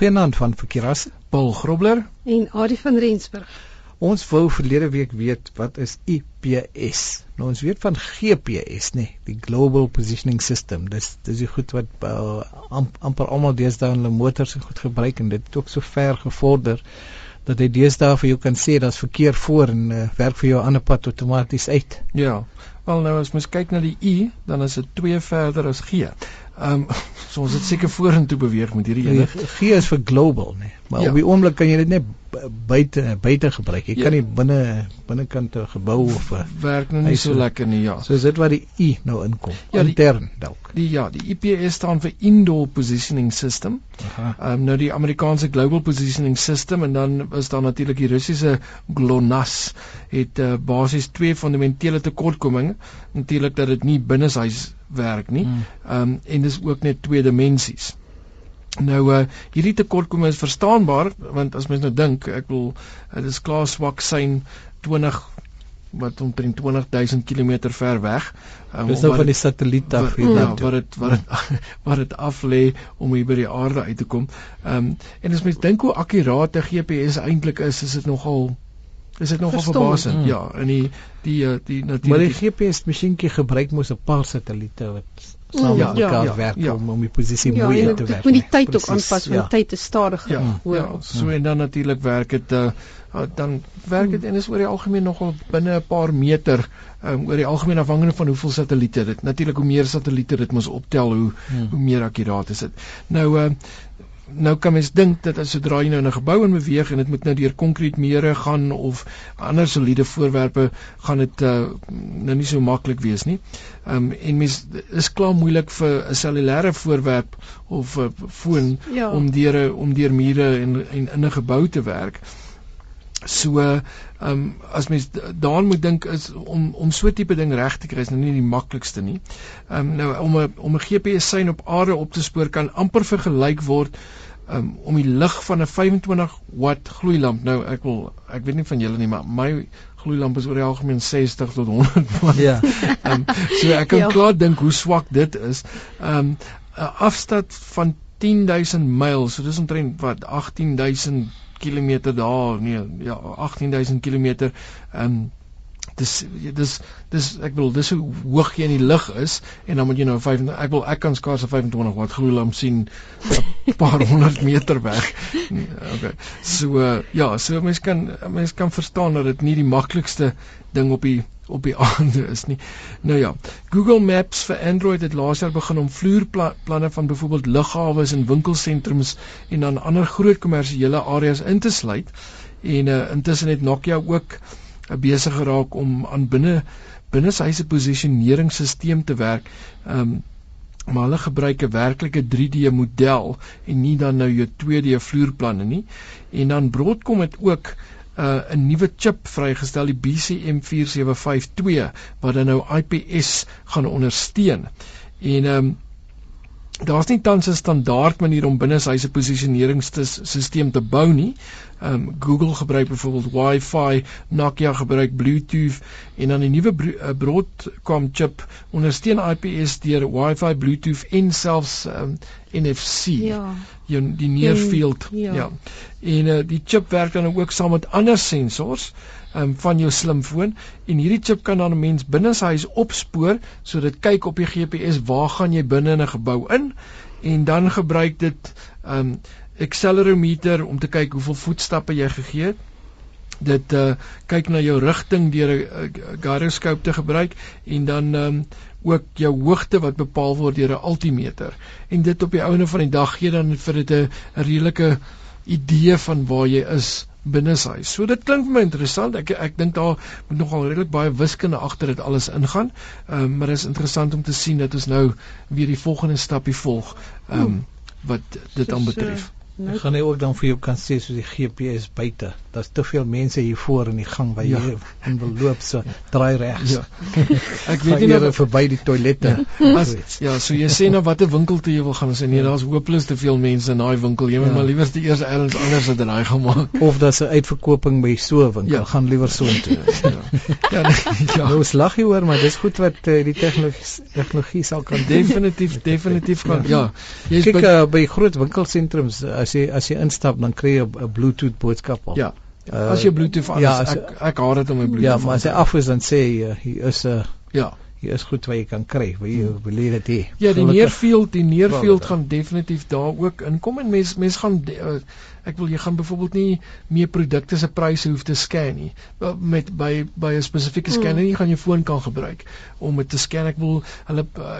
Goeienaand van Verkeeras, Paul Grobler en Adie van Rensburg. Ons wou verlede week weet wat is IPS. Nou ons weet van GPS, nê, nee, die Global Positioning System. Dis dis die goed wat uh, amper almal deesdae in hulle motors goed gebruik en dit het ook so ver gevorder dat hy deesdae vir jou kan sê daar's verkeer voor en uh, werk vir jou ander pad outomaties uit. Ja. Wel nou as mens kyk na die I, dan is dit 2 verder as G. Ehm um, so ons het seker vorentoe beweeg met hierdie ene. G is vir global, nê. Nee. Maar ja. op die oomblik kan jy dit net buite buite gebruik. Jy ja. kan nie binne binnekant 'n gebou of 'n werk nou nie so lekker nie, ja. So is dit waar die I nou inkom. Ja, intern dalk. Die ja, die IPS staan vir Indoor Positioning System. Ehm um, nou die Amerikaanse Global Positioning System en dan is daar natuurlik die Russiese GLONASS het uh, basies twee fundamentele tekortkominge. Natuurlik dat dit nie binneshuis werk nie. Hmm. Ehm um, en dis ook net twee dimensies. Nou uh hierdie tekortkominge is verstaanbaar want as mens nou dink, ek wil dit is klaar swak sein 20 wat omtrent 20000 km ver weg. Um, dis nou van die satelliet af hier ja, wat dit wat dit wat dit af lê om hier by die aarde uit te kom. Ehm um, en as mens dink hoe akkuraat 'n GPS eintlik is, is dit nogal is dit nogal verbasend. Mm. Ja, in die die die, die natuurlik Maar die GPS masjienkie gebruik mos 'n paar satelliete wat saam ja, met mekaar ja, werk ja. om om die posisie ja, mooi te werk. Moet die tyd ook aanpas, want ja. tyd is stadiger. Ja, ja, so en dan natuurlik werk dit uh, dan werk dit en is oor die algemeen nogal binne 'n paar meter um, oor die algemeen afhangende van hoeveel satelliete dit. Natuurlik hoe meer satelliete dit moet optel, hoe hmm. hoe meer akkuraat is dit. Nou uh, nou kan mens dink dat as sodra jy nou in 'n gebou in beweeg en dit moet nou deur konkreetmere gaan of ander soliede voorwerpe gaan dit uh, nou nie so maklik wees nie. Ehm um, en mens is klaar moeilik vir 'n cellulêre voorwerp of 'n foon ja. om deur om deur mure en, en in 'n gebou te werk. So ehm um, as mens daaraan moet dink is om om so tipe ding reg te kry is nou nie die maklikste nie. Ehm um, nou om 'n om 'n GPS sein op aarde op te spoor kan amper vergelyk word um, om die lig van 'n 25 watt gloeilamp nou ek wil ek weet nie van julle nie maar my gloeilamp is oor die algemeen 60 tot 100 watt. Ja. um, so ek kan ja. klaar dink hoe swak dit is. Um 'n afstand van 10000 myl, so dis omtrent wat 18000 km daar, nee, ja, 18000 km. Um dis dis dis ek bedoel dis hoe hoog jy in die lug is en dan moet jy nou 5 ek wil ek kan skaars 25 watt gloeilamp sien 'n paar honderd meter weg. Okay. So uh, ja, so mense kan mense kan verstaan dat dit nie die maklikste ding op die op die aande is nie. Nou ja, Google Maps vir Android het laas jaar begin om vloerplanne van byvoorbeeld lughawes en winkelsentrums en dan ander groot kommersiële areas in te sluit. En uh, intussen het Nokia ook besig geraak om aan binne binne sy se posisioneringsstelsel te werk. Ehm um, maar hulle gebruik 'n werklike 3D model en nie dan nou jou 2D vloerplanne nie. En dan Broadcom het ook uh, 'n nuwe chip vrygestel, die BCM4752 wat dan nou IPS gaan ondersteun. En ehm um, daar's nie tans 'n standaard manier om binne sy se posisioneringsstelsel te bou nie. Ehm um, Google gebruik byvoorbeeld Wi-Fi, Nokia gebruik Bluetooth en dan die nuwe uh, Broadcom chip ondersteun IPS deur Wi-Fi, Bluetooth en selfs ehm um, NFC. Ja. Die, die near field. Ja. ja. En uh, die chip werk dan ook saam met ander sensors um, van jou slimfoon. En hierdie chip kan dan 'n mens binne sy huis opspoor sodat kyk op die GPS waar gaan jy binne in 'n gebou in? En dan gebruik dit um accelerometer om te kyk hoeveel voetstappe jy gegee het. Dit uh, kyk na jou rigting deur 'n uh, gyroscope te gebruik en dan um ook jou hoogte wat bepaal word deur 'n altimeter. En dit op die ouene van die dag gee dan vir dit 'n redelike idee van waar jy is binne sy. So dit klink vir my interessant. Ek ek dink daar moet nogal redelik baie wiskunde agter dit alles ingaan. Ehm um, maar dit is interessant om te sien dat ons nou weer die volgende stapie volg. Ehm um, wat dit aanbetref. So, Nou, gaan nie ook dan vir jou kan sê soos die GPS buite. Daar's te veel mense hier voor in die gang waar ja. jy in wil loop so draai regs. Ja. Ek weet nie nou verby die toilette. Ja. As, ja, so jy sê nou watter winkel toe jy wil gaan. Sê nee, daar's hopeloos te veel mense in daai winkel. Jy moet ja. maar liewer die eers elders anders het draai gemaak. Of daar's 'n uitverkoping by so 'n winkel. Ja. Gaan liewer so intoe. ja. Ja, nee, ja. Nou slag jy hoor, maar dis goed wat uh, die tegnologie tegnologie sal kan definitief definitief kan. Ja. ja. Jy kyk by, uh, by groot winkelsentrums uh, as jy as jy instap dan kry jy 'n Bluetooth boodskap al. Ja. Uh, as jy Bluetooth aan ja, as, ek ek haat dit om my Bluetooth. Ja, maar as hy af is dan sê hy uh, hier is 'n uh, ja hier is goed wat jy kan kry. Wil jy wil jy dit hê? Ja, die neerfield, die neerfield gaan definitief daar ook inkom en mense mense gaan uh, ek wil jy gaan byvoorbeeld nie meer produkte se pryse hoef te scan nie. Met by by 'n spesifieke scanner nie gaan jy foon kan gebruik om dit te scan. Ek wil hulle uh,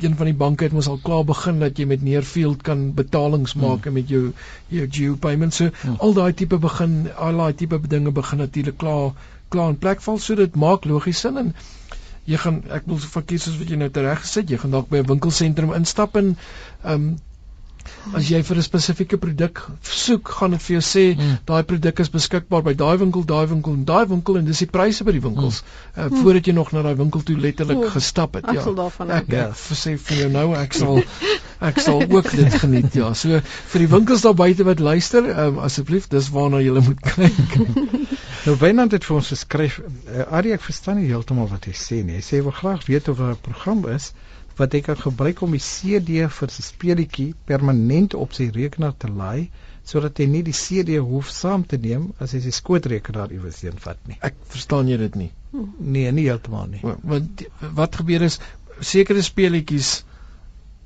een van die banke het mos al klaar begin dat jy met neerfield kan betalings hmm. maak hmm. met jou jou geo payments. So hmm. al daai tipe begin al daai tipe dinge begin natuurlik klaar klaar in plek val so dit maak logies sin en jy gaan ek wil verkies soos wat jy nou tereg gesit jy gaan dalk by 'n winkelsentrum instap en ehm um, as jy vir 'n spesifieke produk soek gaan dit vir jou sê hmm. daai produk is beskikbaar by daai winkel daai winkel en daai winkel en dis die pryse by die winkels hmm. uh, voordat jy nog na daai winkel toe letterlik gestap het ja ek ek ja. sê vir jou nou ek sal ek sal ook dit geniet ja so vir die winkels daar buite wat luister um, asseblief dis waarna jy moet kyk Nou Wynand het vir ons geskryf, uh, Arie ek verstaan nie heeltemal wat hy sê nie. Hy sê hy wil graag weet of daar 'n program is wat hy kan gebruik om die CD vir sy speletjie permanent op sy rekenaar te laai sodat hy nie die CD hoef saam te neem as hy sy skootrekenaar iewers heen vat nie. Ek verstaan jy dit nie. Nee, nie heeltemal nie. Want wat gebeur is sekere speletjies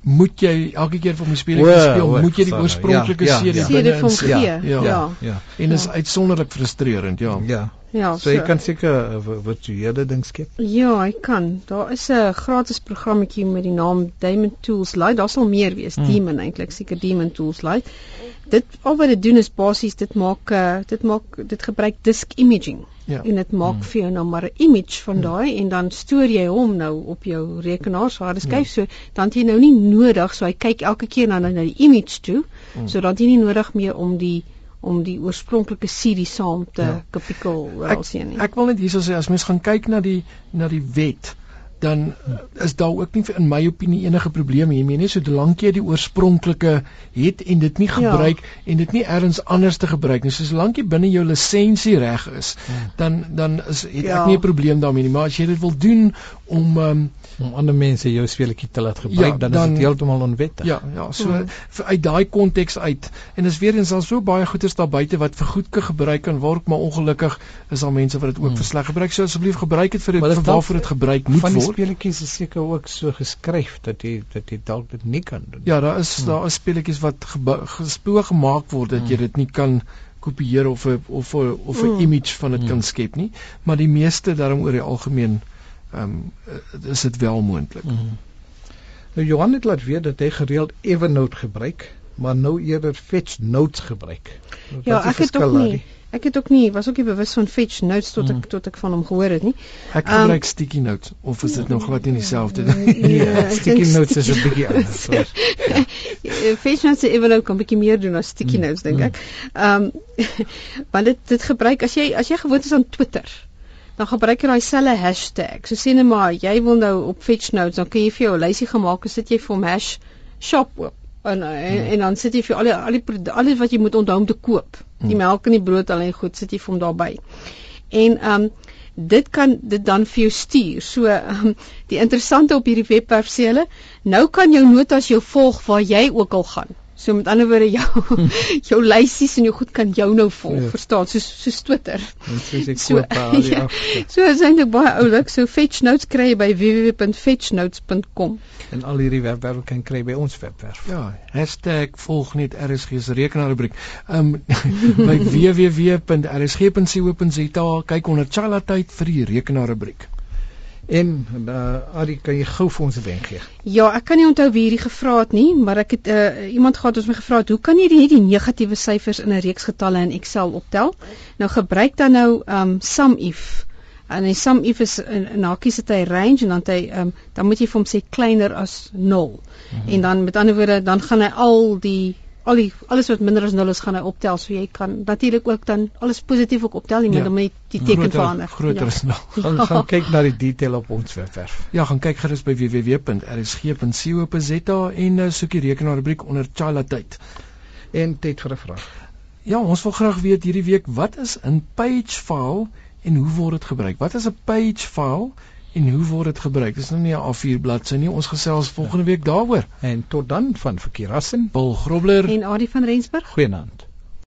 moet jy elke keer vir my speletjie speel, o, moet jy die oorspronklike ja, ja, CD binne in ja, ja, ja, ja, ja. En is ja. uitsonderlik frustrerend, ja. Ja. Ja, so, so jy kan seker uh, virtuele ding skep. Ja, hy kan. Daar is 'n gratis programmetjie met die naam Diamond Tools Lite. Daar sal meer wees. Hmm. Demon eintlik, seker Demon Tools Lite. Dit al wat dit doen is basies dit maak uh, dit maak dit gebruik disk imaging. Ja. En dit maak hmm. vir jou nou maar 'n image van hmm. daai en dan stoor jy hom nou op jou rekenaar se harde skyf ja. so dan jy nou nie nodig so hy kyk elke keer na na die image toe hmm. sodat jy nie nodig meer om die om die oorspronklike CD saam te ja. kapikkel oral sien nie. Ek wil net hierso sê as mens gaan kyk na die na die wet dan is daar ook nie in my opinie enige probleem hiermee nie solank jy die oorspronklike het en dit nie ja. gebruik ja. en dit nie elders anders te gebruik nie solank jy binne jou lisensie reg is ja. dan dan is het ja. ek nie 'n probleem daarmee nie maar as jy dit wil doen om um, om ander mense jou speletjie te laat gebruik ja, dan, dan is dit heeltemal onwettig. Ja, ja, so mm. uit daai konteks uit en is weer eens al so baie goeders daar buite wat vir goedke gebruik kan word, maar ongelukkig is daar mense wat dit ook mm. vir sleg gebruik. So asseblief gebruik dit vir dit vir waarvoor dit gebruik moet word. Speletjies is seker ook so geskryf dat jy dat jy dalk dit nie kan doen. Ja, daar is mm. daar is speletjies wat gespoor gemaak word dat mm. jy dit nie kan kopieer of of of 'n mm. image van dit mm. kan skep nie, maar die meeste daarom oor die algemeen ehm um, is dit wel moontlik. Mm -hmm. Nou Johan het laat weet dat hy gereeld Evernote gebruik, maar nou eerder Fetch Notes gebruik. Ja, ek het ook nie. Ek het ook nie was ook nie bewus van Fetch Notes tot ek mm. tot ek van hom gehoor het nie. Ek gebruik um, Sticky Notes of is dit nog glad nie dieselfde nie? Nee, nee Sticky Notes is 'n bietjie anders. Fetch Notes en Evernote kan bietjie meer doen as Sticky mm. Notes dink ek. Ehm um, want dit dit gebruik as jy as jy gewoond is aan Twitter dan gebruik jy daai selfe hashtag. So sê net maar jy wil nou op Fetch Notes, dan kan jy vir jou lysie gemaak en sit jy vir hom hash shop oop. En, en hmm. en dan sit jy vir al die al die alles wat jy moet onthou om te koop. Die hmm. melk en die brood al en goed sit jy vir hom daarby. En ehm um, dit kan dit dan vir jou stuur. So um, die interessante op hierdie webwerf sê hulle, nou kan jou notas jou volg waar jy ook al gaan. So met ander woorde jou jou lysies en jou goed kan jou nou volg, ja. verstaan? So so Twitter. So ja, so is eintlik baie oulik. So Fetch Notes kry jy by www.fetchnotes.com. En al hierdie webwerwe kan kry by ons webwerf. Ja, #volg net RSG se rekenaarrubriek. Um by www.rsg.co.za kyk onder Chala tyd vir die rekenaarrubriek. En uh Ari, kan jy gou vir ons 'n wenk gee? Ja, ek kan nie onthou wie hierdie gevra het nie, maar ek het uh iemand gehad wat my gevra het, hoe kan jy die, die negatiewe syfers in 'n reeks getalle in Excel optel? Nou gebruik dan nou um SUMIF. En die SUMIF is in, in hakies het hy range en dan hy um dan moet jy vir hom sê kleiner as 0. Mm -hmm. En dan met ander woorde, dan gaan hy al die al die alles wat minder as 0 is gaan hy optel. So jy kan natuurlik ook dan alles positief ook optel. Jy moet ja, met die teken verander. groter ja. is nou gaan gaan kyk na die detail op ons webwerf. Ja gaan kyk gerus by www.rsg.co.za en uh, soek die rekenaarrubriek onder Chala tyd. En tyd vir 'n vraag. Ja ons wil graag weet hierdie week wat is in page file en hoe word dit gebruik? Wat is 'n page file En hoe word dit gebruik? Dis nou nie 'n A4 bladsy nie. Ons gesels volgende week daaroor. En tot dan van Verkeerassen. Paul Grobler En Adie van Rensburg. Goeienaand.